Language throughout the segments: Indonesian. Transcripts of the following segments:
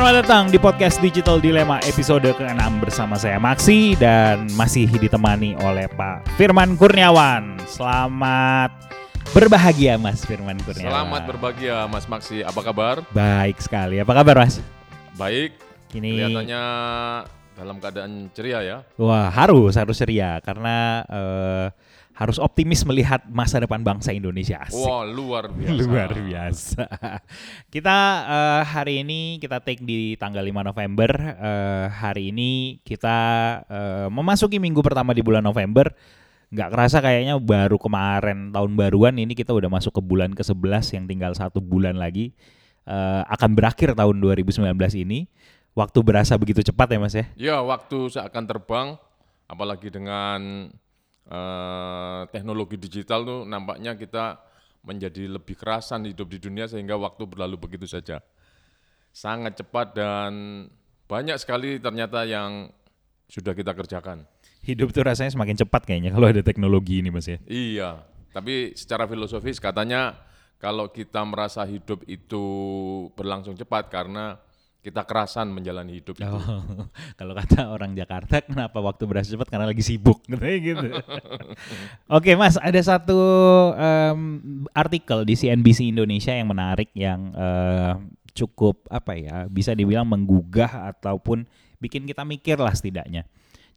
Selamat datang di podcast Digital Dilema episode ke-6 bersama saya Maxi dan masih ditemani oleh Pak Firman Kurniawan. Selamat berbahagia Mas Firman Kurniawan. Selamat berbahagia Mas Maxi, apa kabar? Baik sekali. Apa kabar Mas? Baik. Ini Kelihatannya dalam keadaan ceria ya. wah harus harus ceria karena eh, harus optimis melihat masa depan bangsa Indonesia. Asik. Wah, luar biasa. Luar biasa. kita eh, hari ini kita take di tanggal 5 November. Eh, hari ini kita eh, memasuki minggu pertama di bulan November. Nggak kerasa kayaknya baru kemarin tahun baruan ini kita udah masuk ke bulan ke-11 yang tinggal satu bulan lagi. Eh, akan berakhir tahun 2019 ini. Waktu berasa begitu cepat ya Mas ya? Ya, waktu seakan terbang, apalagi dengan eh, teknologi digital tuh nampaknya kita menjadi lebih kerasan hidup di dunia sehingga waktu berlalu begitu saja. Sangat cepat dan banyak sekali ternyata yang sudah kita kerjakan. Hidup tuh rasanya semakin cepat kayaknya kalau ada teknologi ini Mas ya. Iya, tapi secara filosofis katanya kalau kita merasa hidup itu berlangsung cepat karena kita kerasan menjalani hidup itu. Oh, kalau kata orang Jakarta, kenapa waktu berasa cepat? Karena lagi sibuk, gitu. Oke, Mas, ada satu em, artikel di CNBC Indonesia yang menarik, yang eh, cukup apa ya, bisa dibilang menggugah ataupun bikin kita mikir lah setidaknya.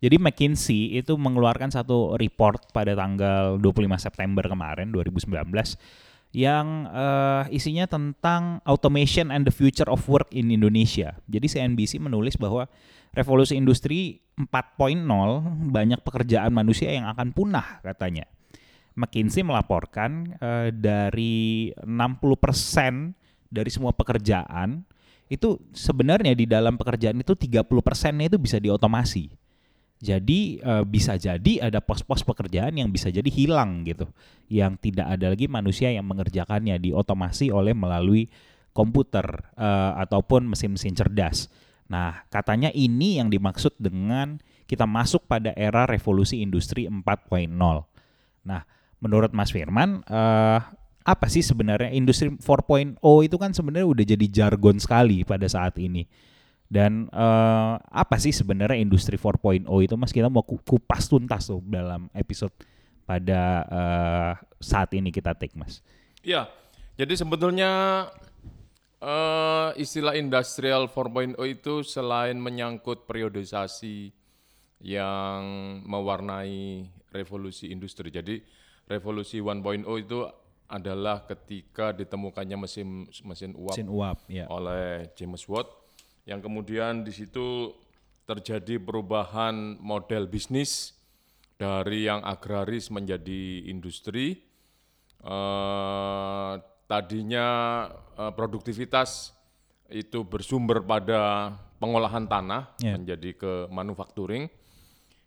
Jadi McKinsey itu mengeluarkan satu report pada tanggal 25 September kemarin 2019 yang eh, isinya tentang automation and the future of work in Indonesia. Jadi CNBC menulis bahwa revolusi industri 4.0 banyak pekerjaan manusia yang akan punah katanya. McKinsey melaporkan eh, dari 60% dari semua pekerjaan itu sebenarnya di dalam pekerjaan itu 30 persennya itu bisa diotomasi. Jadi eh, bisa jadi ada pos-pos pekerjaan yang bisa jadi hilang gitu, yang tidak ada lagi manusia yang mengerjakannya diotomasi oleh melalui komputer eh, ataupun mesin-mesin cerdas. Nah, katanya ini yang dimaksud dengan kita masuk pada era revolusi industri 4.0. Nah, menurut Mas Firman, eh, apa sih sebenarnya industri 4.0 itu kan sebenarnya udah jadi jargon sekali pada saat ini. Dan eh, apa sih sebenarnya industri 4.0 itu Mas kita mau ku- kupas tuntas tuh dalam episode pada eh, saat ini kita take Mas. Iya, jadi sebetulnya eh, istilah industrial 4.0 itu selain menyangkut periodisasi yang mewarnai revolusi industri. Jadi revolusi 1.0 itu adalah ketika ditemukannya mesin mesin uap Mesin uap ya. oleh James Watt yang kemudian di situ terjadi perubahan model bisnis dari yang agraris menjadi industri. Eh, tadinya eh, produktivitas itu bersumber pada pengolahan tanah Ya. menjadi ke manufacturing.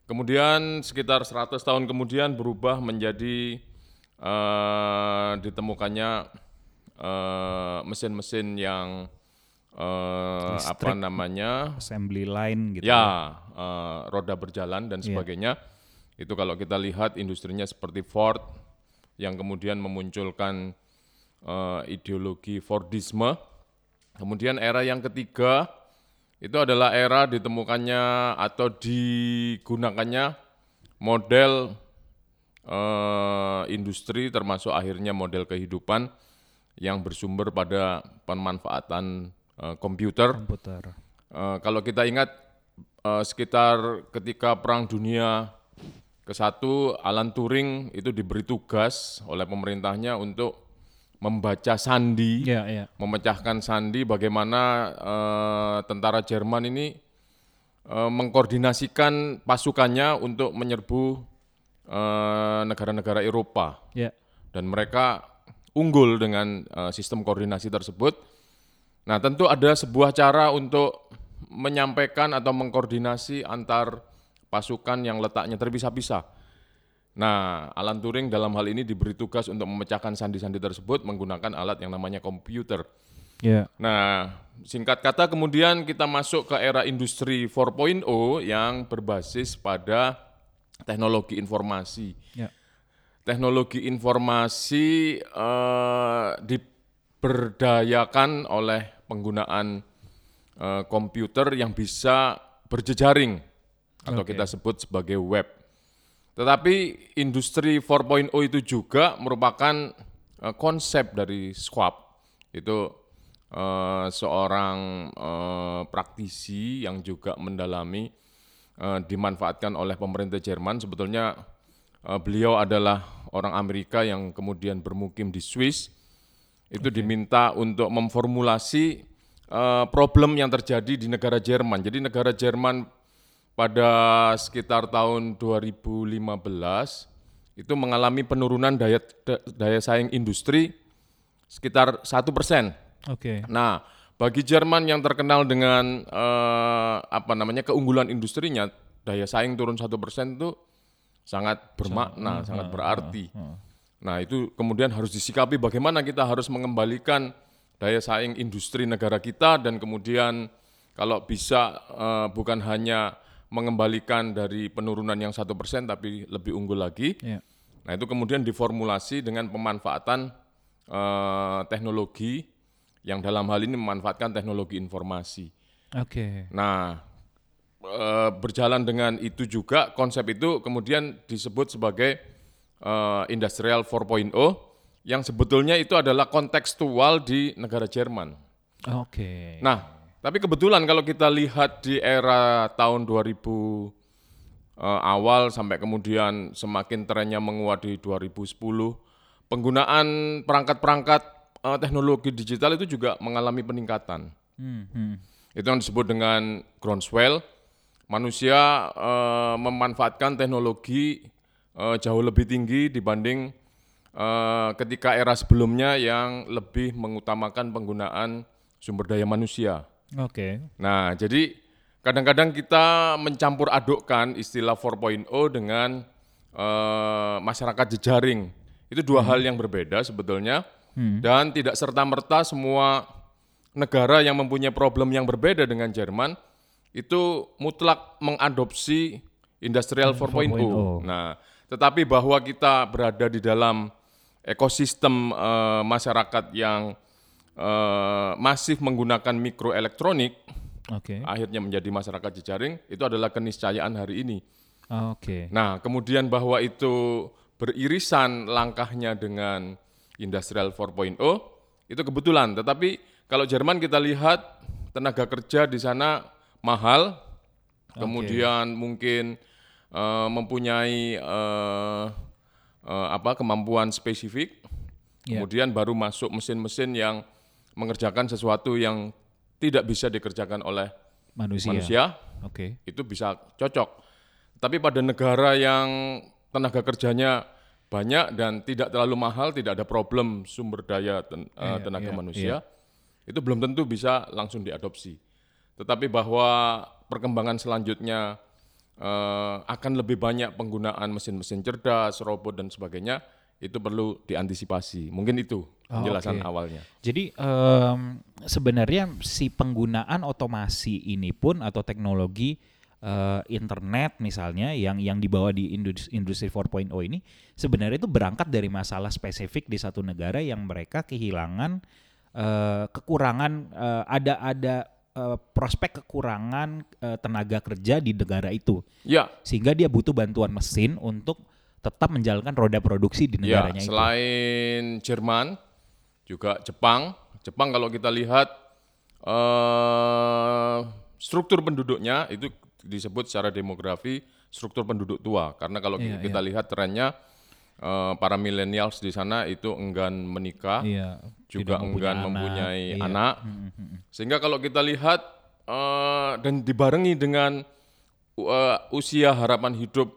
Kemudian sekitar 100 tahun kemudian berubah menjadi eh, ditemukannya eh, mesin-mesin yang eh, apa namanya Assembly line gitu. ya eh, roda berjalan dan Iya. sebagainya. Itu kalau kita lihat industrinya seperti Ford yang kemudian memunculkan eh, ideologi Fordisme. Kemudian era yang ketiga itu adalah era ditemukannya atau digunakannya model eh, industri termasuk akhirnya model kehidupan yang bersumber pada pemanfaatan eh, komputer Komputer. Eh, kalau kita ingat eh, sekitar ketika Perang Dunia ke-1, Alan Turing itu diberi tugas oleh pemerintahnya untuk membaca sandi, Iya, iya. memecahkan sandi bagaimana eh, tentara Jerman ini eh, mengkoordinasikan pasukannya untuk menyerbu negara-negara Eropa Ya. dan mereka unggul dengan eh, sistem koordinasi tersebut. Nah, tentu ada sebuah cara untuk menyampaikan atau mengkoordinasi antar pasukan yang letaknya terpisah-pisah. Nah, Alan Turing dalam hal ini diberi tugas untuk memecahkan sandi-sandi tersebut menggunakan alat yang namanya komputer. Ya. Nah, singkat kata kemudian kita masuk ke era industri 4.0 yang berbasis pada teknologi informasi. Ya. Teknologi informasi eh, diberdayakan oleh penggunaan eh, komputer yang bisa berjejaring atau kita sebut sebagai web. Tetapi industri 4.0 itu juga merupakan eh, konsep dari Schwab. Itu eh, seorang praktisi yang juga mendalami dimanfaatkan oleh pemerintah Jerman. Sebetulnya beliau adalah orang Amerika yang kemudian bermukim di Swiss. Itu diminta untuk memformulasi eh, problem yang terjadi di negara Jerman. Jadi negara Jerman pada sekitar tahun 2015 itu mengalami penurunan daya daya saing industri sekitar satu persen. Oke. Nah, bagi Jerman yang terkenal dengan eh, apa namanya keunggulan industrinya, daya saing turun satu persen itu sangat bermakna, sangat berarti. Nah, itu kemudian harus disikapi bagaimana kita harus mengembalikan daya saing industri negara kita dan kemudian kalau bisa eh, bukan hanya mengembalikan dari penurunan yang satu persen tapi lebih unggul lagi. Iya. Nah itu kemudian diformulasi dengan pemanfaatan eh, teknologi yang dalam hal ini memanfaatkan teknologi informasi. Oke. Nah eh, berjalan dengan itu juga konsep itu kemudian disebut sebagai eh, industrial 4.0 yang sebetulnya itu adalah kontekstual di negara Jerman. Oke. Nah, tapi kebetulan kalau kita lihat di era tahun 2000 eh, awal sampai kemudian semakin trennya menguat di 2010, penggunaan perangkat-perangkat eh, teknologi digital itu juga mengalami peningkatan. Hmm, hmm. Itu yang disebut dengan groundswell. Manusia eh, memanfaatkan teknologi eh, jauh lebih tinggi dibanding eh, ketika era sebelumnya yang lebih mengutamakan penggunaan sumber daya manusia. Oke. Nah, jadi kadang-kadang kita mencampur adukkan istilah 4.0 dengan eh, masyarakat jejaring. Itu dua hal yang berbeda sebetulnya. Dan tidak serta-merta semua negara yang mempunyai problem yang berbeda dengan Jerman itu mutlak mengadopsi industrial 4.0. 4.0. Nah, tetapi bahwa kita berada di dalam ekosistem eh, masyarakat yang eh, masif menggunakan mikroelektronik, Oke. akhirnya menjadi masyarakat jejaring, itu adalah keniscayaan hari ini. Oke. Nah, kemudian bahwa itu beririsan langkahnya dengan industrial 4.0 itu kebetulan. Tetapi kalau Jerman kita lihat tenaga kerja di sana mahal, kemudian mungkin eh, mempunyai eh, eh, apa kemampuan spesifik, Ya. kemudian baru masuk mesin-mesin yang mengerjakan sesuatu yang tidak bisa dikerjakan oleh Manusia. manusia Oke. itu bisa cocok. Tapi pada negara yang tenaga kerjanya banyak dan tidak terlalu mahal, tidak ada problem sumber daya ten- eh, Iya, tenaga iya, manusia, itu belum tentu bisa langsung diadopsi. Tetapi bahwa perkembangan selanjutnya eh, akan lebih banyak penggunaan mesin-mesin cerdas, robot dan sebagainya, itu perlu diantisipasi. Mungkin itu Oh, penjelasan oke. awalnya. Jadi em, sebenarnya si penggunaan otomasi ini pun atau teknologi eh, internet misalnya yang yang dibawa di indus- industri 4.0 ini sebenarnya itu berangkat dari masalah spesifik di satu negara yang mereka kehilangan eh, kekurangan eh, ada ada eh, prospek kekurangan eh, tenaga kerja di negara itu Ya, sehingga dia butuh bantuan mesin untuk tetap menjalankan roda produksi di Ya, negaranya itu. selain Jerman, juga Jepang. Jepang kalau kita lihat eh, struktur penduduknya itu disebut secara demografi struktur penduduk tua. Karena kalau Iya, kita lihat trennya eh, para millennials di sana itu enggan menikah, Iya, juga enggan anak. mempunyai Iya. anak. Sehingga kalau kita lihat eh, dan dibarengi dengan eh, usia harapan hidup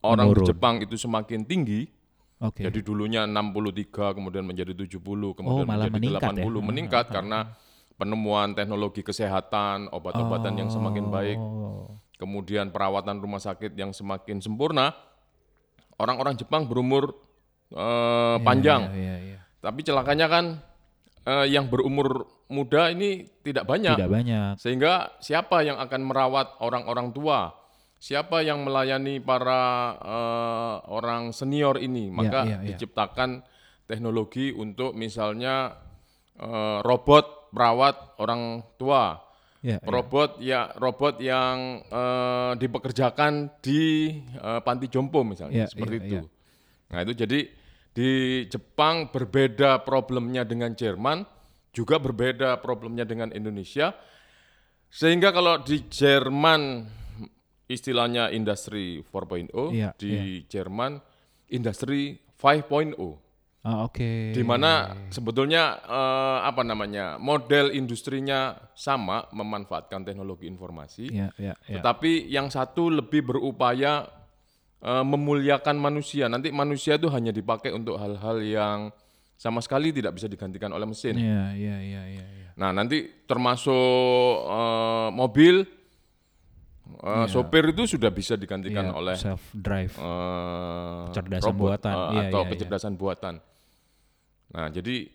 orang di Menurun. Jepang itu semakin tinggi, Oke. jadi dulunya 63 kemudian menjadi 70 kemudian Oh, menjadi meningkat ya? 80 meningkat karena penemuan teknologi kesehatan, obat-obatan yang semakin baik, Oh. kemudian perawatan rumah sakit yang semakin sempurna. Orang-orang Jepang berumur eh, panjang. Iya, iya, iya. Tapi celakanya kan eh, yang berumur muda ini tidak banyak. Tidak banyak. Sehingga siapa yang akan merawat orang-orang tua? Siapa yang melayani para eh, orang senior ini? Maka iya, iya. diciptakan teknologi untuk misalnya eh, robot perawat orang tua Ya, robot ya robot yang eh, dipekerjakan di eh, panti jompo misalnya Ya, seperti ya, itu. ya. Nah itu jadi di Jepang berbeda problemnya dengan Jerman, juga berbeda problemnya dengan Indonesia. Sehingga kalau di Jerman istilahnya industri 4.0, Ya, di Jerman industri 5.0 Ah, Oke. di mana sebetulnya eh, apa namanya model industrinya sama memanfaatkan teknologi informasi, Ya, ya, ya. tetapi yang satu lebih berupaya eh, memuliakan manusia. Nanti manusia itu hanya dipakai untuk hal-hal yang sama sekali tidak bisa digantikan oleh mesin. Iya, iya, iya, iya. iya. Nah nanti termasuk eh, mobil, eh, sopir itu sudah bisa digantikan Iya, oleh self drive. eh, Kecerdasan robot, buatan. eh, Iya, atau iya, iya. kecerdasan buatan. Nah, jadi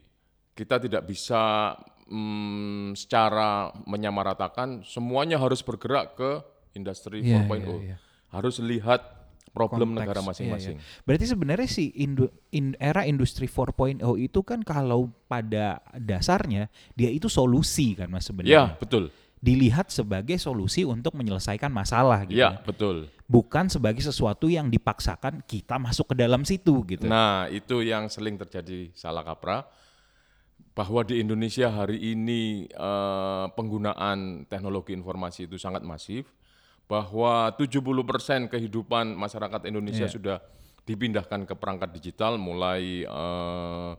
kita tidak bisa mm, secara menyamaratakan semuanya harus bergerak ke industri Iya, 4.0. iya, iya. Harus lihat problem Konteks, negara iya, masing-masing. iya. Berarti sebenarnya si indu- in- era industri 4.0 itu kan kalau pada dasarnya dia itu solusi kan Mas Iya, sebenarnya. betul. Dilihat sebagai solusi untuk menyelesaikan masalah gitu. Iya, betul. Bukan sebagai sesuatu yang dipaksakan kita masuk ke dalam situ gitu. Nah, itu yang sering terjadi salah kaprah bahwa di Indonesia hari ini eh, penggunaan teknologi informasi itu sangat masif, bahwa 70% kehidupan masyarakat Indonesia Iya. sudah dipindahkan ke perangkat digital mulai eh,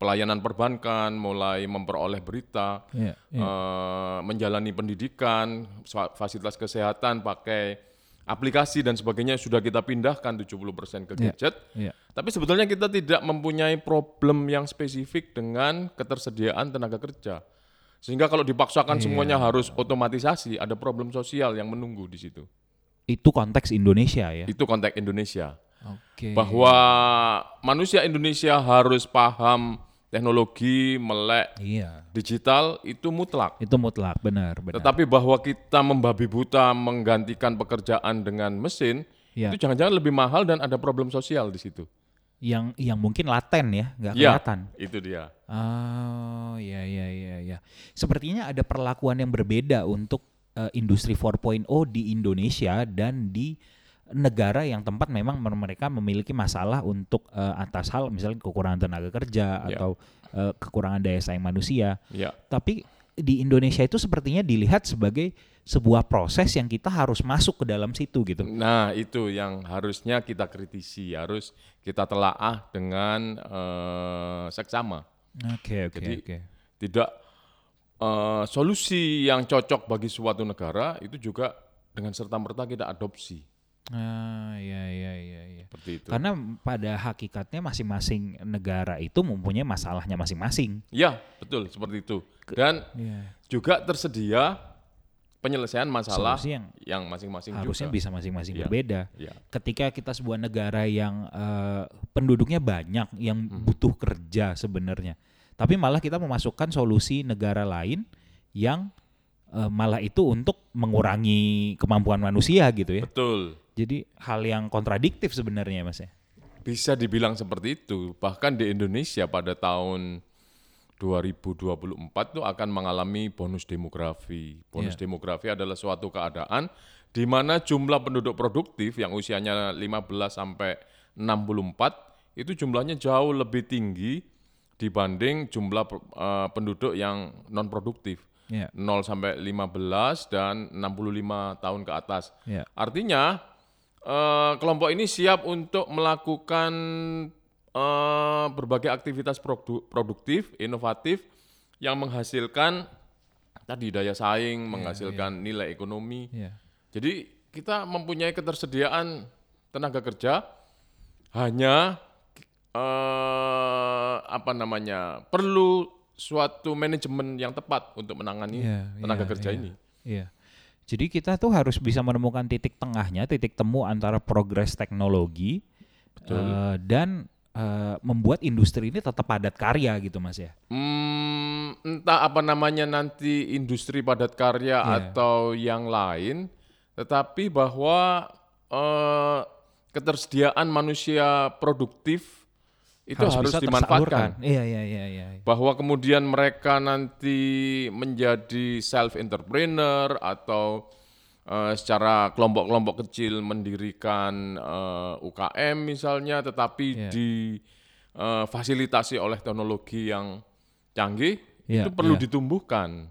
pelayanan perbankan, mulai memperoleh berita, Iya, iya. eh, menjalani pendidikan, fa- fasilitas kesehatan pakai aplikasi dan sebagainya sudah kita pindahkan 70% ke Iya. gadget. Iya. Tapi sebetulnya kita tidak mempunyai problem yang spesifik dengan ketersediaan tenaga kerja. Sehingga kalau dipaksakan Iya. semuanya harus otomatisasi, ada problem sosial yang menunggu di situ. Itu konteks Indonesia ya. Itu konteks Indonesia. Oke. Bahwa manusia Indonesia harus paham teknologi, melek Iya. digital itu mutlak. Itu mutlak, benar, benar. Tetapi bahwa kita membabi buta menggantikan pekerjaan dengan mesin, Iya. itu jangan-jangan lebih mahal dan ada problem sosial di situ. yang yang mungkin laten ya, nggak Iya, kelihatan. itu dia. Oh, ya ya ya ya. Sepertinya ada perlakuan yang berbeda untuk eh, industri 4.0 di Indonesia dan di negara yang tempat memang mer- mereka memiliki masalah untuk eh, atas hal misalnya kekurangan tenaga kerja Ya. atau eh, kekurangan daya saing manusia. Ya, Tapi di Indonesia itu sepertinya dilihat sebagai sebuah proses yang kita harus masuk ke dalam situ gitu. Nah, itu yang harusnya kita kritisi, harus kita telaah dengan eh, seksama. Oke oke Jadi, oke. Tidak eh, solusi yang cocok bagi suatu negara itu juga dengan serta-merta kita adopsi. Ah ya ya ya ya. Seperti itu. Karena pada hakikatnya masing-masing negara itu mempunyai masalahnya masing-masing. Ya, betul seperti itu. Dan Iya. juga tersedia penyelesaian masalah Solusi yang yang masing-masing harusnya juga. bisa masing-masing Iya. berbeda. Ya. Ketika kita sebuah negara yang eh, penduduknya banyak, yang Hmm. butuh kerja sebenarnya, tapi malah kita memasukkan solusi negara lain yang eh, malah itu untuk mengurangi kemampuan manusia gitu ya. Betul. Jadi hal yang kontradiktif sebenarnya mas ya. Bisa dibilang seperti itu. Bahkan di Indonesia pada tahun 2024 itu akan mengalami bonus demografi. Bonus Iya. demografi adalah suatu keadaan di mana jumlah penduduk produktif yang usianya 15 sampai 64 itu jumlahnya jauh lebih tinggi dibanding jumlah eh, penduduk yang non produktif. Iya. 0 sampai 15 dan 65 tahun ke atas. Iya. Artinya eh, kelompok ini siap untuk melakukan eh, berbagai aktivitas produ- produktif, inovatif yang menghasilkan tadi daya saing, menghasilkan nilai ekonomi. Iya. Jadi kita mempunyai ketersediaan tenaga kerja hanya eh, apa namanya perlu suatu manajemen yang tepat untuk menangani Iya, tenaga iya, kerja iya. ini. Iya. Jadi kita tuh harus bisa menemukan titik tengahnya, titik temu antara progres teknologi eh, dan eh, membuat industri ini tetap padat karya gitu mas ya. Hmm, entah apa namanya nanti industri padat karya Iya. atau yang lain, tetapi bahwa eh, ketersediaan manusia produktif itu harus, bisa dimanfaatkan. tersalurkan. Iya, iya, iya, iya. Bahwa kemudian mereka nanti menjadi self entrepreneur atau eh, secara kelompok-kelompok kecil mendirikan eh, UKM misalnya, tetapi Iya. difasilitasi oleh teknologi yang canggih Iya, itu perlu iya. ditumbuhkan.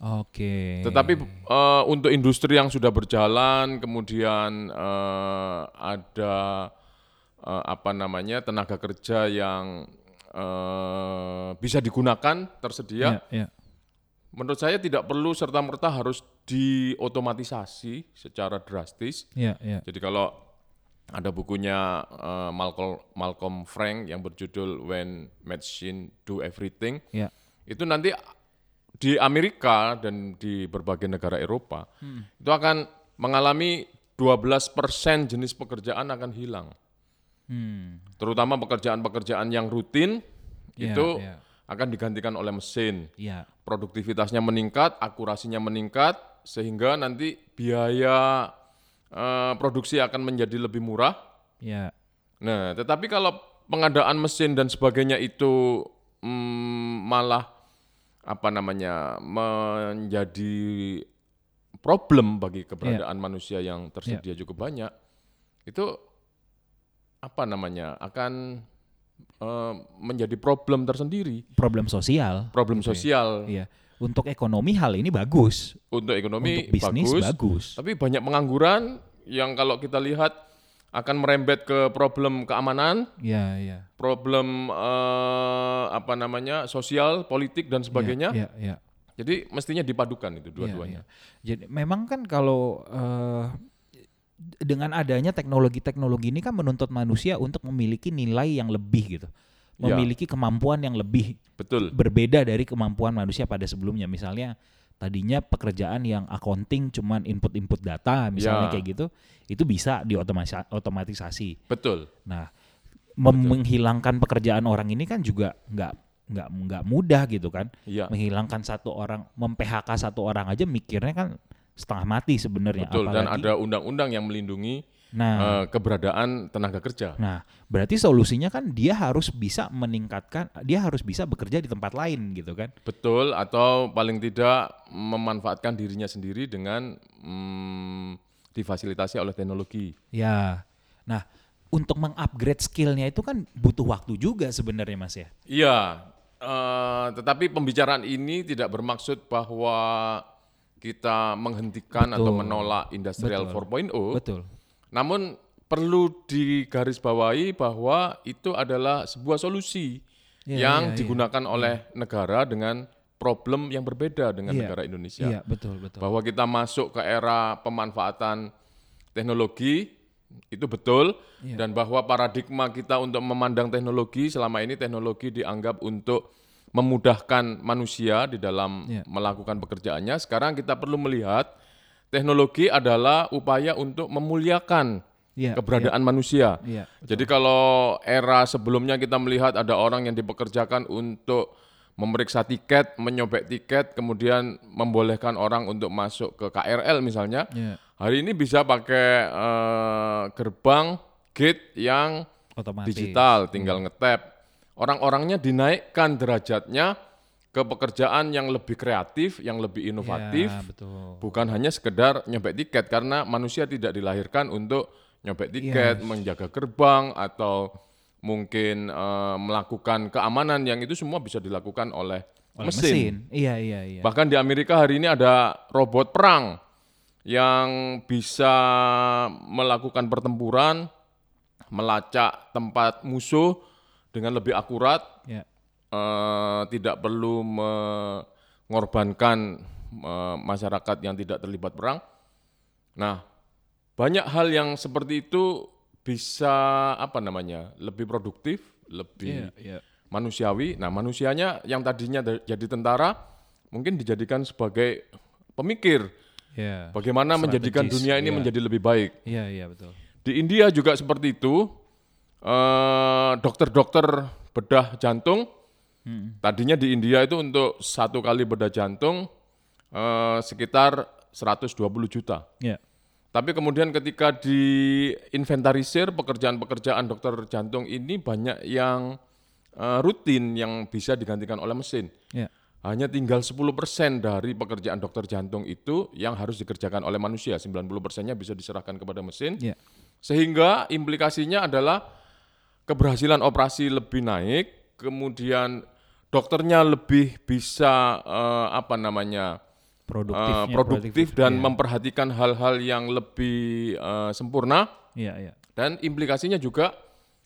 Oke. Tetapi eh, untuk industri yang sudah berjalan, kemudian eh, ada eh, apa namanya tenaga kerja yang eh, bisa digunakan tersedia, Iya, iya. menurut saya tidak perlu serta merta harus diotomatisasi secara drastis. Iya, iya. Jadi kalau ada bukunya eh, Malcolm Malcolm Frank yang berjudul When Machine Do Everything, Iya. itu nanti di Amerika dan di berbagai negara Eropa itu akan mengalami 12% jenis pekerjaan akan hilang. Hmm. Terutama pekerjaan-pekerjaan yang rutin Iya, itu iya. akan digantikan oleh mesin. Iya. Produktivitasnya meningkat, akurasinya meningkat sehingga nanti biaya eh, produksi akan menjadi lebih murah. Iya. Nah, tetapi kalau pengadaan mesin dan sebagainya itu mm, malah apa namanya menjadi problem bagi keberadaan manusia yang tersedia cukup banyak, itu apa namanya akan eh, menjadi problem tersendiri, Problem sosial. problem sosial Iya. Untuk ekonomi hal ini bagus. untuk ekonomi Untuk bisnis bagus, bagus. tapi banyak pengangguran yang kalau kita lihat akan merembet ke problem keamanan, Iya, iya. problem eh, apa namanya sosial, politik dan sebagainya. Iya, iya. Jadi mestinya dipadukan itu Iya, dua-duanya. iya. Jadi memang kan kalau eh, dengan adanya teknologi-teknologi ini kan menuntut manusia untuk memiliki nilai yang lebih gitu. Ya. Memiliki kemampuan yang lebih Betul. berbeda dari kemampuan manusia pada sebelumnya. Misalnya tadinya pekerjaan yang accounting cuman input-input data misalnya Ya. kayak gitu, itu bisa diotomatisasi. Betul. Nah, mem- menghilangkan pekerjaan orang ini kan juga nggak nggak nggak mudah gitu kan. Iya. Menghilangkan satu orang, mem-PHK satu orang aja mikirnya kan setengah mati sebenarnya. Betul. Dan Apalagi- ada undang-undang yang melindungi Nah, eh, keberadaan tenaga kerja. nah berarti solusinya kan dia harus bisa meningkatkan, dia harus bisa bekerja di tempat lain gitu kan. Betul. Atau paling tidak memanfaatkan dirinya sendiri dengan mm, difasilitasi oleh teknologi. Ya. Nah, untuk mengupgrade skillnya itu kan butuh waktu juga sebenarnya Mas ya. Iya, eh, tetapi pembicaraan ini tidak bermaksud bahwa kita menghentikan atau Betul. menolak industrial Betul. 4.0. Betul. Namun perlu digarisbawahi bahwa itu adalah sebuah solusi Iya, yang iya, iya. digunakan oleh negara dengan problem yang berbeda dengan Iya, negara Indonesia. Iya, betul, betul. Bahwa kita masuk ke era pemanfaatan teknologi itu betul Iya. dan bahwa paradigma kita untuk memandang teknologi selama ini teknologi dianggap untuk memudahkan manusia di dalam Iya. melakukan pekerjaannya. Sekarang kita perlu melihat teknologi adalah upaya untuk memuliakan Iya, keberadaan manusia. Iya. Jadi kalau era sebelumnya kita melihat ada orang yang dipekerjakan untuk memeriksa tiket, menyobek tiket, kemudian membolehkan orang untuk masuk ke KRL misalnya. Iya. Hari ini bisa pakai eh, gerbang gate yang Otomatis. digital, tinggal ngetap. Orang-orangnya dinaikkan derajatnya ke pekerjaan yang lebih kreatif, yang lebih inovatif, Iya, betul. bukan hanya sekedar nyobek tiket karena manusia tidak dilahirkan untuk nyobek tiket, Yes. menjaga gerbang atau mungkin eh, melakukan keamanan yang itu semua bisa dilakukan oleh, Oleh mesin. Iya, iya, iya. Bahkan di Amerika hari ini ada robot perang yang bisa melakukan pertempuran, melacak tempat musuh dengan lebih akurat, Iya. eh, tidak perlu mengorbankan eh, masyarakat yang tidak terlibat perang. Nah, banyak hal yang seperti itu bisa apa namanya lebih produktif, lebih Iya, iya. manusiawi. Nah, manusianya yang tadinya jadi tentara mungkin dijadikan sebagai pemikir. Iya. Bagaimana menjadikan dunia ini iya. menjadi lebih baik. Iya, iya, betul. Di India juga seperti itu. Eh, Dokter-dokter bedah jantung Hmm. tadinya di India itu untuk satu kali bedah jantung eh, sekitar 120 juta. Iya. Tapi kemudian ketika diinventarisir pekerjaan-pekerjaan dokter jantung ini banyak yang eh, rutin yang bisa digantikan oleh mesin. Ya. Hanya tinggal 10% dari pekerjaan dokter jantung itu yang harus dikerjakan oleh manusia. 90%-nya bisa diserahkan kepada mesin. Ya. Sehingga implikasinya adalah keberhasilan operasi lebih naik, kemudian dokternya lebih bisa eh, apa namanya? Eh, produktif dan iya. memperhatikan hal-hal yang lebih eh, sempurna Iya, iya. dan implikasinya juga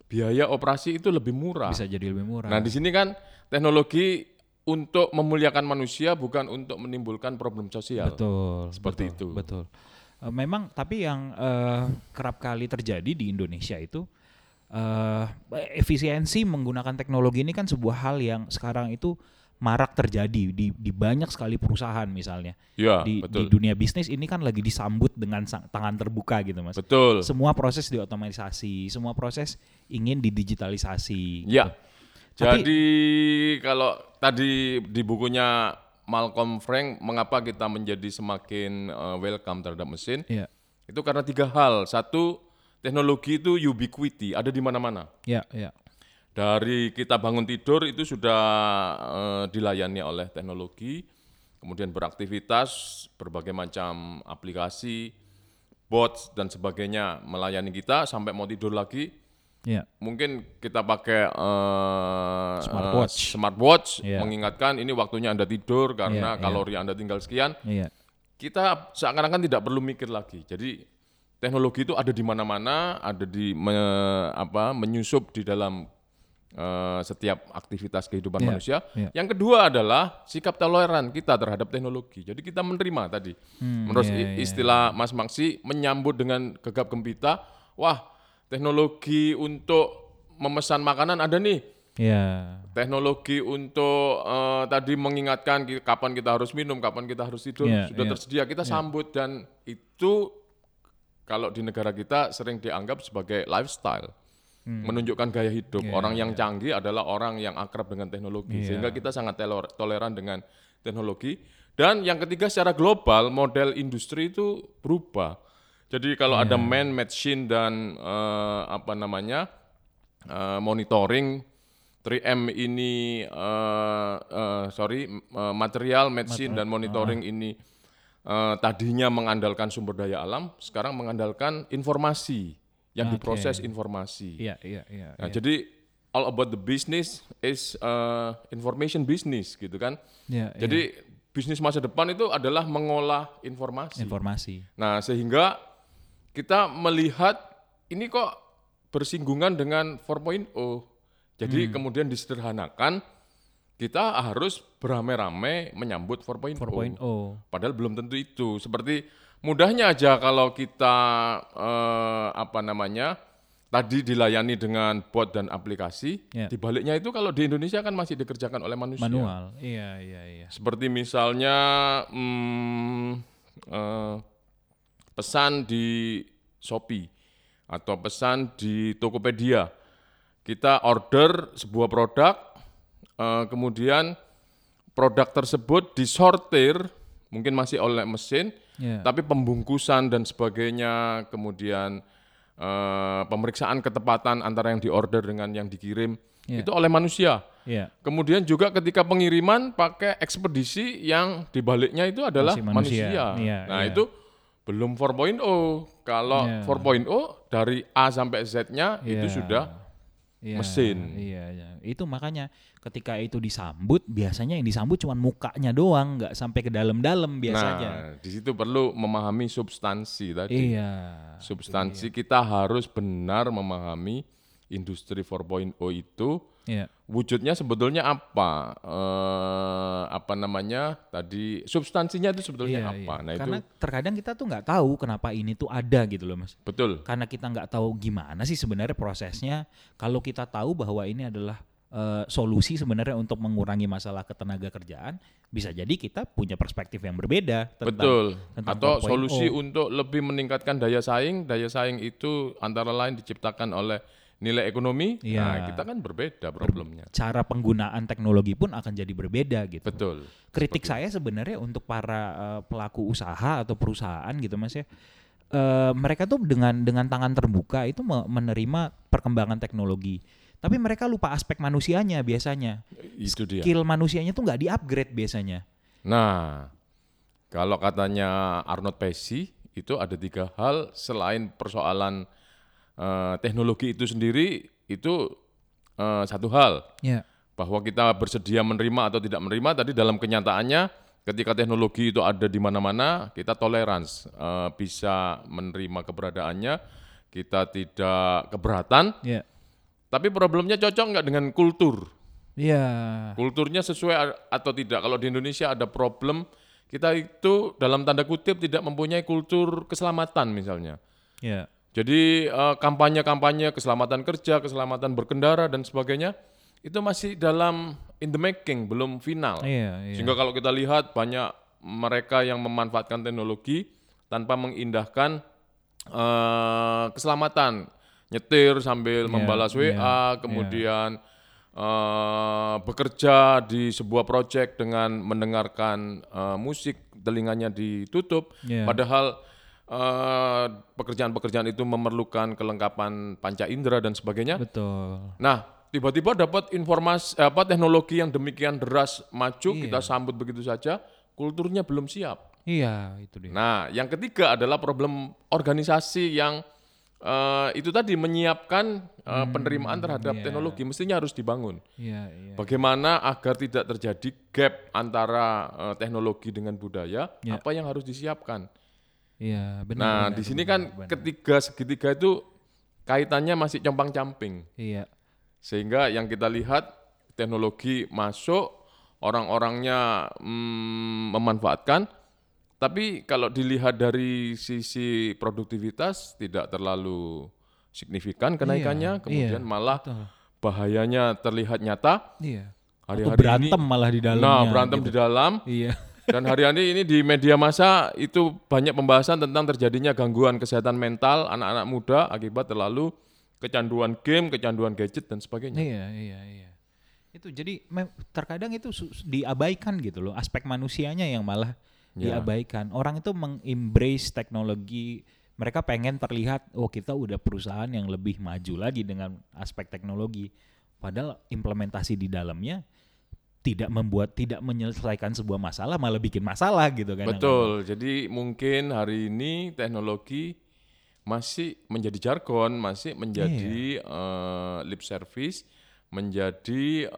biaya operasi itu lebih murah. Bisa jadi lebih murah. Nah, di sini kan teknologi untuk memuliakan manusia bukan untuk menimbulkan problem sosial. Betul. Seperti betul, itu. Betul. Memang tapi yang eh, kerap kali terjadi di Indonesia itu eh efisiensi menggunakan teknologi ini kan sebuah hal yang sekarang itu marak terjadi di di banyak sekali perusahaan misalnya. Ya, di, di dunia bisnis ini kan lagi disambut dengan sang- tangan terbuka gitu Mas. Betul. Semua proses diotomatisasi, semua proses ingin didigitalisasi. Ya. gitu. Tapi- Jadi kalau tadi di bukunya Malcolm Frank mengapa kita menjadi semakin eh, welcome terhadap mesin? Iya. Itu karena tiga hal. Satu, teknologi itu ubiquity, ada di mana-mana. Ya, ya. Dari kita bangun tidur itu sudah eh, dilayani oleh teknologi, kemudian beraktivitas, berbagai macam aplikasi, bots dan sebagainya melayani kita sampai mau tidur lagi. Ya. Mungkin kita pakai eh, Smartwatch. smartwatch Iya. mengingatkan ini waktunya anda tidur karena Iya, iya. kalori anda tinggal sekian. Iya. Kita seakan-akan tidak perlu mikir lagi. Jadi teknologi itu ada di mana-mana, ada di me- apa menyusup di dalam eh, setiap aktivitas kehidupan Iya, manusia. iya. Yang kedua adalah sikap toleran kita terhadap teknologi. Jadi kita menerima tadi. Hmm, Menurut i- iya. istilah Mas Maksi menyambut dengan gegap gempita, wah teknologi untuk memesan makanan ada nih. Ya. Teknologi untuk eh, tadi mengingatkan kapan kita harus minum, kapan kita harus tidur Iya, sudah iya. tersedia. Kita sambut dan itu kalau di negara kita sering dianggap sebagai lifestyle. Menunjukkan gaya hidup. Hmm. Iya, orang yang canggih adalah orang yang akrab dengan teknologi. Iya. Sehingga kita sangat toleran dengan teknologi. Dan yang ketiga secara global model industri itu berubah. Jadi kalau Iya. ada man, machine dan eh, apa namanya eh, monitoring 3M ini eh, eh, sorry eh, material, machine dan monitoring ini eh, tadinya mengandalkan sumber daya alam, sekarang mengandalkan informasi yang Oke. diproses informasi. Iya, iya, iya. Nah, iya. jadi all about the business is uh, information business gitu kan. Iya, iya. Jadi bisnis masa depan itu adalah mengolah informasi. informasi. Nah, sehingga kita melihat ini kok bersinggungan dengan 4.0. Jadi kemudian disederhanakan kita harus beramai-ramai menyambut 4.0. 4.0. Padahal belum tentu itu. Seperti mudahnya aja kalau kita eh, apa namanya tadi dilayani dengan bot dan aplikasi. Ya. Dibaliknya itu kalau di Indonesia kan masih dikerjakan oleh manusia. Manual. Iya, iya, iya. Seperti misalnya hmm, eh, pesan di Shopee atau pesan di Tokopedia. Kita order sebuah produk, eh, kemudian produk tersebut disortir, mungkin masih oleh mesin, Iya. tapi pembungkusan dan sebagainya, kemudian eh, pemeriksaan ketepatan antara yang diorder dengan yang dikirim Iya. itu oleh manusia. Iya. Kemudian juga ketika pengiriman pakai ekspedisi yang dibaliknya itu adalah Masih manusia. manusia. Iya, nah iya. itu belum 4.0. Kalau Iya. 4.0 dari A sampai Z-nya itu Iya. sudah Iya, mesin. Iya, iya. Itu makanya ketika itu disambut, biasanya yang disambut cuma mukanya doang, nggak sampai ke dalam-dalam biasanya. Nah, di situ perlu memahami substansi tadi. iya. Substansi kita harus benar memahami industri 4.0 itu Iya. wujudnya sebetulnya apa? Eh, apa namanya? Tadi substansinya itu sebetulnya Iya, apa? iya. Nah, Karena itu terkadang kita tuh nggak tahu kenapa ini tuh ada gitu loh, Mas. betul. Karena kita nggak tahu gimana sih sebenarnya prosesnya. Kalau kita tahu bahwa ini adalah eh, solusi sebenarnya untuk mengurangi masalah ketenaga kerjaan, bisa jadi kita punya perspektif yang berbeda tentang Betul. tentang Atau 4.0. solusi untuk lebih meningkatkan daya saing. Daya saing itu antara lain diciptakan oleh nilai ekonomi. Iya. Nah, kita kan berbeda problemnya. cara penggunaan teknologi pun akan jadi berbeda gitu. Betul. Kritik saya sebenarnya untuk para eh, pelaku usaha atau perusahaan gitu Mas ya. Eh, mereka tuh dengan dengan tangan terbuka itu me- menerima perkembangan teknologi. Tapi mereka lupa aspek manusianya biasanya. Itu dia. Skill manusianya tuh nggak di-upgrade biasanya. Nah, kalau katanya Arnold Pesci itu ada tiga hal selain persoalan eh, teknologi itu sendiri itu eh, satu hal Ya. bahwa kita bersedia menerima atau tidak menerima tadi dalam kenyataannya ketika teknologi itu ada di mana-mana kita tolerans eh, bisa menerima keberadaannya kita tidak keberatan Ya. tapi problemnya cocok nggak dengan kultur Iya. kulturnya sesuai atau tidak. Kalau di Indonesia ada problem, kita itu dalam tanda kutip tidak mempunyai kultur keselamatan misalnya. Ya. Jadi eh, kampanye-kampanye keselamatan kerja, keselamatan berkendara dan sebagainya itu masih dalam in the making, belum final. Iya, iya. Sehingga kalau kita lihat banyak mereka yang memanfaatkan teknologi tanpa mengindahkan eh, keselamatan, nyetir sambil Iya, membalas WA, kemudian eh, bekerja di sebuah proyek dengan mendengarkan eh, musik, telinganya ditutup, Iya. padahal pekerjaan-pekerjaan itu memerlukan kelengkapan panca indera dan sebagainya. Betul. Nah, tiba-tiba dapat informasi eh, apa teknologi yang demikian deras maju Iya. kita sambut begitu saja, kulturnya belum siap. Iya, itu dia. Nah, yang ketiga adalah problem organisasi yang eh, itu tadi menyiapkan eh, penerimaan terhadap iya. teknologi mestinya harus dibangun. Iya, iya. Bagaimana agar tidak terjadi gap antara eh, teknologi dengan budaya? Ya. Apa yang harus disiapkan? Iya, benar. nah, benar, di sini benar, kan benar. ketiga segitiga itu kaitannya masih compang-camping. Iya. Sehingga yang kita lihat teknologi masuk, orang-orangnya mm, memanfaatkan, tapi kalau dilihat dari sisi produktivitas tidak terlalu signifikan kenaikannya, Iya, kemudian iya, malah betul. bahayanya terlihat nyata. Iya. Hari-hari berantem ini, malah di dalamnya. nah berantem gitu. di dalam. Iya. Dan hari-hari ini di media massa itu banyak pembahasan tentang terjadinya gangguan kesehatan mental anak-anak muda akibat terlalu kecanduan game, kecanduan gadget dan sebagainya. Iya, iya, iya. Itu jadi terkadang itu diabaikan gitu loh, aspek manusianya yang malah Ya. diabaikan. Orang itu mengembrace teknologi, mereka pengen terlihat oh kita udah perusahaan yang lebih maju lagi dengan aspek teknologi. Padahal implementasi di dalamnya tidak membuat tidak menyelesaikan sebuah masalah malah bikin masalah gitu kan. Betul. Jadi mungkin hari ini teknologi masih menjadi jargon, masih menjadi eh, lip service, menjadi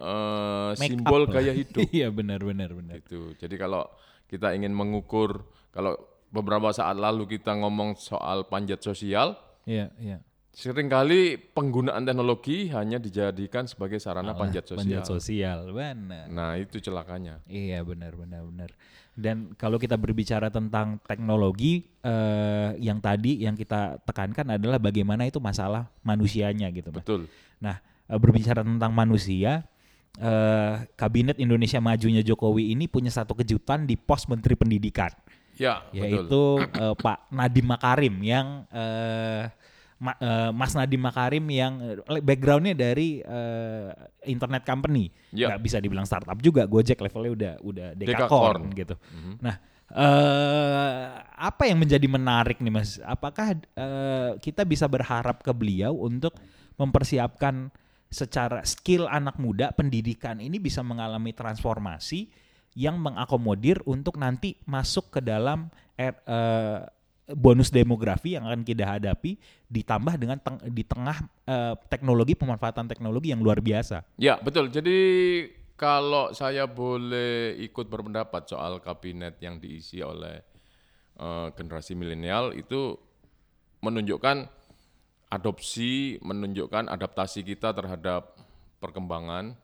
Make simbol lah. gaya hidup. Iya benar benar benar. gitu. Jadi kalau kita ingin mengukur, kalau beberapa saat lalu kita ngomong soal panjat sosial, Iya, iya. Sering kali penggunaan teknologi hanya dijadikan sebagai sarana panjat sosial. Panjat sosial, benar. Nah itu celakanya. Iya benar benar benar. Dan kalau kita berbicara tentang teknologi eh, yang tadi yang kita tekankan adalah bagaimana itu masalah manusianya gitu, Mas. Betul. Nah, eh, berbicara tentang manusia, eh, kabinet Indonesia Majunya Jokowi ini punya satu kejutan di pos Menteri Pendidikan, Ya, betul. yaitu eh, Pak Nadiem Makarim yang eh, Ma- eh, Mas Nadiem Makarim yang eh, backgroundnya dari eh, internet company, Ya. nggak bisa dibilang startup juga, Gojek levelnya udah udah Dekakorn. dekakorn gitu. Nah, eh, apa yang menjadi menarik nih Mas? Apakah eh, kita bisa berharap ke beliau untuk mempersiapkan secara skill anak muda pendidikan ini bisa mengalami transformasi yang mengakomodir untuk nanti masuk ke dalam er- eh, bonus demografi yang akan kita hadapi ditambah dengan teng- di tengah eh, teknologi pemanfaatan teknologi yang luar biasa. Ya, betul. Jadi kalau saya boleh ikut berpendapat soal kabinet yang diisi oleh eh, generasi milenial itu menunjukkan adopsi, menunjukkan adaptasi kita terhadap perkembangan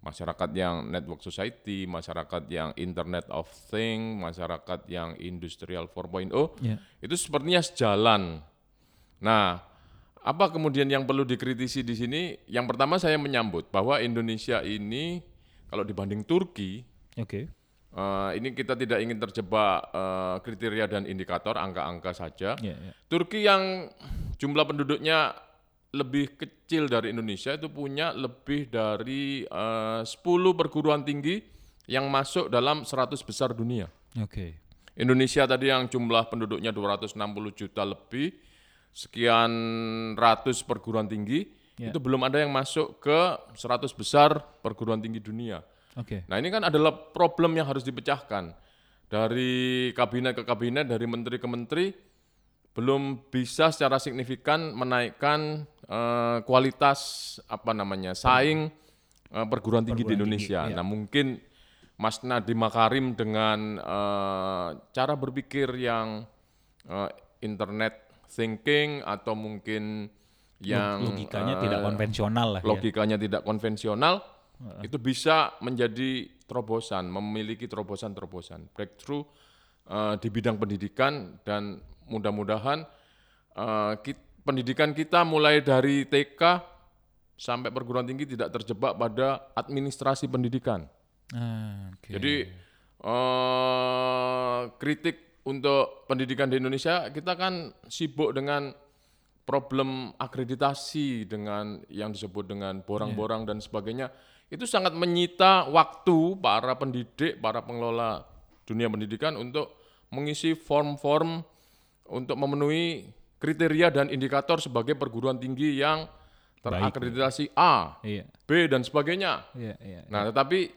masyarakat yang network society, masyarakat yang internet of thing, masyarakat yang industrial 4.0 Ya. itu sepertinya sejalan. Nah, apa kemudian yang perlu dikritisi di sini? Yang pertama saya menyambut bahwa Indonesia ini kalau dibanding Turki, Oke. eh, ini kita tidak ingin terjebak eh, kriteria dan indikator angka-angka saja. Ya, ya. Turki yang jumlah penduduknya lebih kecil dari Indonesia itu punya lebih dari eh, 10 perguruan tinggi yang masuk dalam 100 besar dunia. Oke. Indonesia tadi yang jumlah penduduknya 260 juta lebih, sekian ratus perguruan tinggi, Ya. Itu belum ada yang masuk ke 100 besar perguruan tinggi dunia. Oke. Nah ini kan adalah problem yang harus dipecahkan. Dari kabinet ke kabinet, dari menteri ke menteri, belum bisa secara signifikan menaikkan eh, kualitas apa namanya saing eh, perguruan tinggi di Perguruan tinggi, Indonesia. iya. Nah mungkin Mas Nadiem Makarim dengan eh, cara berpikir yang eh, internet thinking atau mungkin yang Logikanya eh, tidak konvensional lah ya. logikanya tidak konvensional itu bisa menjadi terobosan, memiliki terobosan-terobosan, breakthrough eh, di bidang pendidikan dan mudah-mudahan eh, pendidikan kita mulai dari TK sampai perguruan tinggi tidak terjebak pada administrasi pendidikan. Ah, oke. Jadi eh, kritik untuk pendidikan di Indonesia kita kan sibuk dengan problem akreditasi dengan yang disebut dengan borang-borang dan sebagainya itu sangat menyita waktu para pendidik, para pengelola dunia pendidikan untuk mengisi form-form untuk memenuhi kriteria dan indikator sebagai perguruan tinggi yang terakreditasi A, Iya. B dan sebagainya. Iya, iya. Nah, tetapi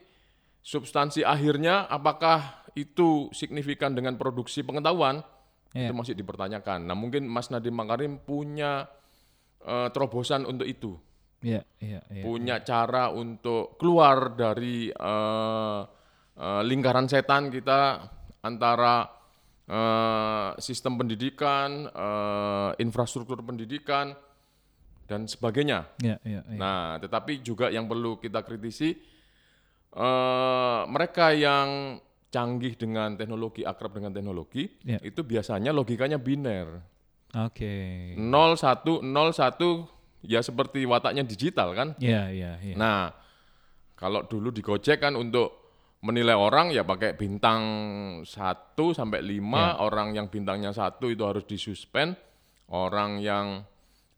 substansi akhirnya apakah itu signifikan dengan produksi pengetahuan Iya. itu masih dipertanyakan. Nah, mungkin Mas Nadiem Makarim punya eh, terobosan untuk itu, Iya, iya, iya. punya cara untuk keluar dari eh, eh, lingkaran setan kita antara eh, sistem pendidikan, eh, infrastruktur pendidikan dan sebagainya. Iya, iya, iya. Nah, tetapi juga yang perlu kita kritisi eh mereka yang canggih dengan teknologi, akrab dengan teknologi, Ya. itu biasanya logikanya biner. Oke. 0 1 0 1 ya seperti wataknya digital kan. Iya, iya, iya. Nah, kalau dulu di Gojek kan untuk menilai orang ya pakai bintang 1 sampai 5, orang yang bintangnya satu itu harus disuspend, orang yang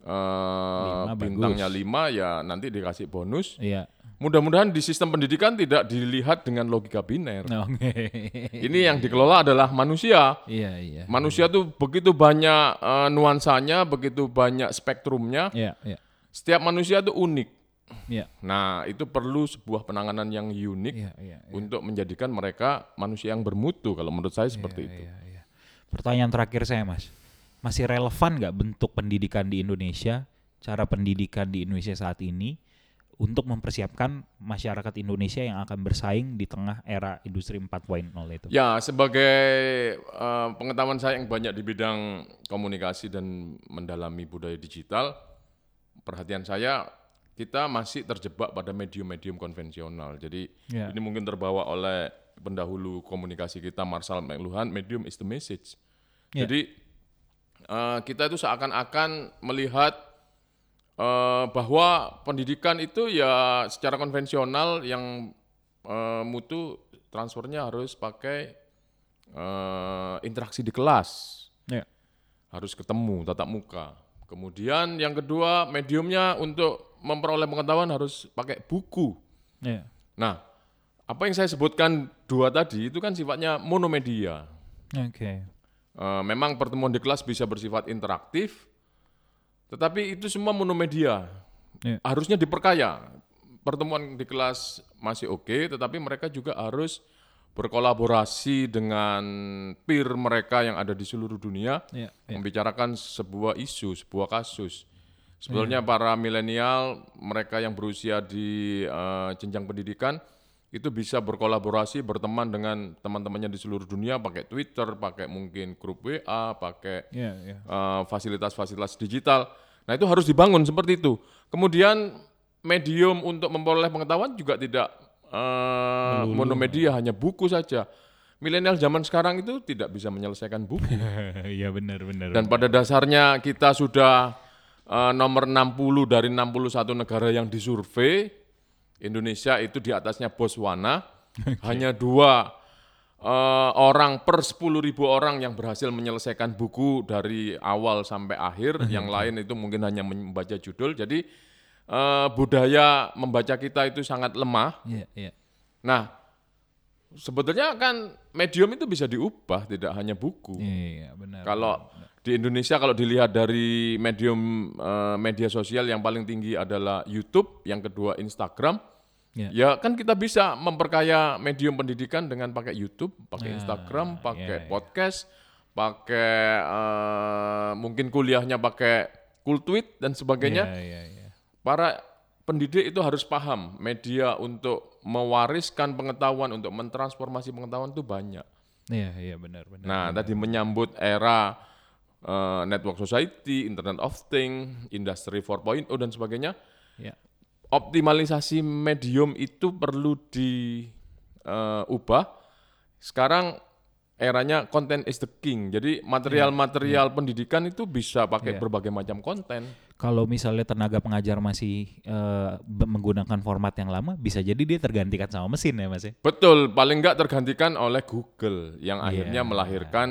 eh, Lima, bintangnya 5 ya nanti dikasih bonus. Iya. Mudah-mudahan di sistem pendidikan tidak dilihat dengan logika biner. Oke. Ini yang dikelola adalah manusia. Iya, iya. Manusia tuh begitu banyak eh, nuansanya, begitu banyak spektrumnya. Iya, iya. Setiap manusia itu unik. Iya. Nah, itu perlu sebuah penanganan yang unik Iya, iya. untuk menjadikan mereka manusia yang bermutu. Kalau menurut saya seperti itu. Iya, iya. Pertanyaan terakhir saya, Mas. Masih relevan nggak bentuk pendidikan di Indonesia, cara pendidikan di Indonesia saat ini untuk mempersiapkan masyarakat Indonesia yang akan bersaing di tengah era industri 4.0 itu? Ya, sebagai eh, pengetahuan saya yang banyak di bidang komunikasi dan mendalami budaya digital, perhatian saya kita masih terjebak pada medium-medium konvensional. Jadi Ya. ini mungkin terbawa oleh pendahulu komunikasi kita Marshall McLuhan, medium is the message. Ya. Jadi eh, kita itu seakan-akan melihat eh, bahwa pendidikan itu ya secara konvensional yang eh, mutu transfernya harus pakai eh, interaksi di kelas, Ya. harus ketemu tatap muka. Kemudian yang kedua mediumnya untuk memperoleh pengetahuan harus pakai buku. Iya. Nah, apa yang saya sebutkan dua tadi itu kan sifatnya monomedia. Oke. Eh, memang pertemuan di kelas bisa bersifat interaktif, tetapi itu semua monomedia. Iya. Harusnya diperkaya. Pertemuan di kelas masih oke, tetapi mereka juga harus berkolaborasi dengan peer mereka yang ada di seluruh dunia, Iya, iya. membicarakan sebuah isu, sebuah kasus. Sebetulnya para milenial, mereka yang berusia di eh, jenjang pendidikan, itu bisa berkolaborasi, berteman dengan teman-temannya di seluruh dunia, pakai Twitter, pakai mungkin grup WA, pakai Iya, iya. eh, fasilitas-fasilitas digital. Nah itu harus dibangun seperti itu. Kemudian medium untuk memperoleh pengetahuan juga tidak eh, monomedia, hanya buku saja. Milenial zaman sekarang itu tidak bisa menyelesaikan buku. Iya benar benar. Dan pada dasarnya kita sudah eh, nomor 60 dari 61 negara yang disurvei. Indonesia itu di atasnya Botswana. Hanya dua eh, orang per 10 ribu orang yang berhasil menyelesaikan buku dari awal sampai akhir. yang lain itu mungkin hanya membaca judul. Jadi eh, budaya membaca kita itu sangat lemah. Iya, iya. Nah, sebetulnya kan medium itu bisa diubah, tidak hanya buku. Iya, benar. Kalau di Indonesia kalau dilihat dari medium eh, media sosial yang paling tinggi adalah YouTube, yang kedua Instagram. Ya. Ya kan kita bisa memperkaya medium pendidikan dengan pakai YouTube, pakai Ya, Instagram, pakai ya, ya. podcast, pakai eh, mungkin kuliahnya pakai Kultweet dan sebagainya. Iya. Para pendidik itu harus paham media untuk mewariskan pengetahuan, untuk mentransformasi pengetahuan itu banyak. Iya, iya benar, benar. Nah, tadi menyambut era eh, network society, Internet of Things, Industry 4.0 dan sebagainya, Ya. optimalisasi medium itu perlu diubah. Sekarang eranya content is the king. Jadi material-material pendidikan itu bisa pakai Iya. berbagai macam konten. Kalau misalnya tenaga pengajar masih be- menggunakan format yang lama, bisa jadi dia tergantikan sama mesin ya, Mas ya. Betul, paling nggak tergantikan oleh Google yang Iya. akhirnya melahirkan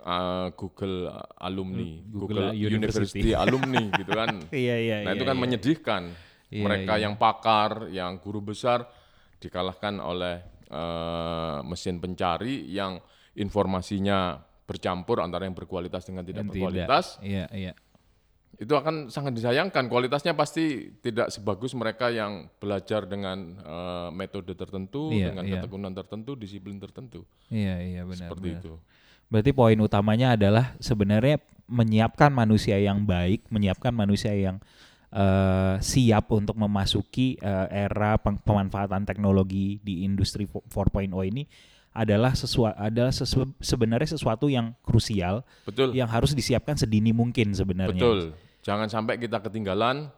uh, Google alumni, Google Google, University. University, alumni gitu kan. Iya, iya, Nah itu kan menyedihkan. Iya, Mereka iya. yang pakar, yang guru besar dikalahkan oleh eh, mesin pencari yang informasinya bercampur antara yang berkualitas dengan tidak berkualitas. Iya, iya. Itu akan sangat disayangkan. Kualitasnya pasti tidak sebagus mereka yang belajar dengan eh, metode tertentu, Iya, dengan iya. ketekunan tertentu, disiplin tertentu. Iya, iya benar. Seperti benar. itu. Berarti poin utamanya adalah sebenarnya menyiapkan manusia yang baik, menyiapkan manusia yang eh, siap untuk memasuki eh, era pemanfaatan teknologi di industri 4.0 ini adalah sesuatu adalah sesu- sebenarnya sesuatu yang krusial Betul. yang harus disiapkan sedini mungkin sebenarnya. Betul. Jangan sampai kita ketinggalan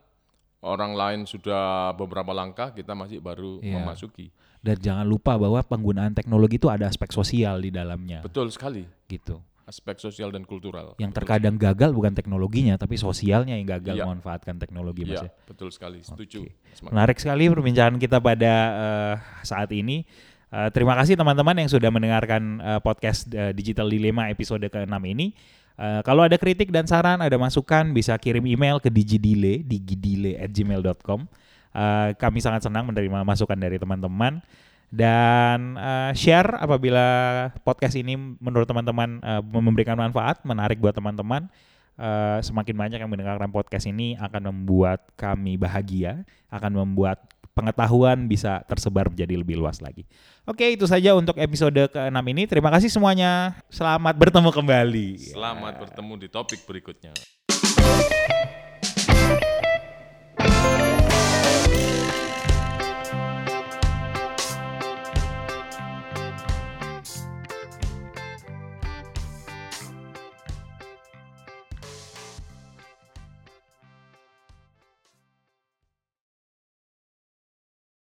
orang lain sudah beberapa langkah, kita masih baru Iya. memasuki. Dan jangan lupa bahwa penggunaan teknologi itu ada aspek sosial di dalamnya Betul sekali. gitu. Aspek sosial dan kultural. Yang Betul terkadang gagal bukan teknologinya tapi sosialnya yang gagal Iya. memanfaatkan teknologi Mas Iya, ya. betul sekali. Setuju. Semak- Menarik sekali perbincangan kita pada eh, saat ini. Eh, terima kasih teman-teman yang sudah mendengarkan eh, podcast eh, Digital Dilema episode ke-6 ini. Eh, kalau ada kritik dan saran, ada masukan, bisa kirim email ke digidile, digidile@gmail.com. Eh, kami sangat senang menerima masukan dari teman-teman. Dan eh, share apabila podcast ini menurut teman-teman eh, memberikan manfaat, menarik buat teman-teman. Eh, semakin banyak yang mendengarkan podcast ini akan membuat kami bahagia, akan membuat pengetahuan bisa tersebar menjadi lebih luas lagi. Oke, itu saja untuk episode ke-6 ini. Terima kasih semuanya. Selamat bertemu kembali. Selamat bertemu di topik berikutnya.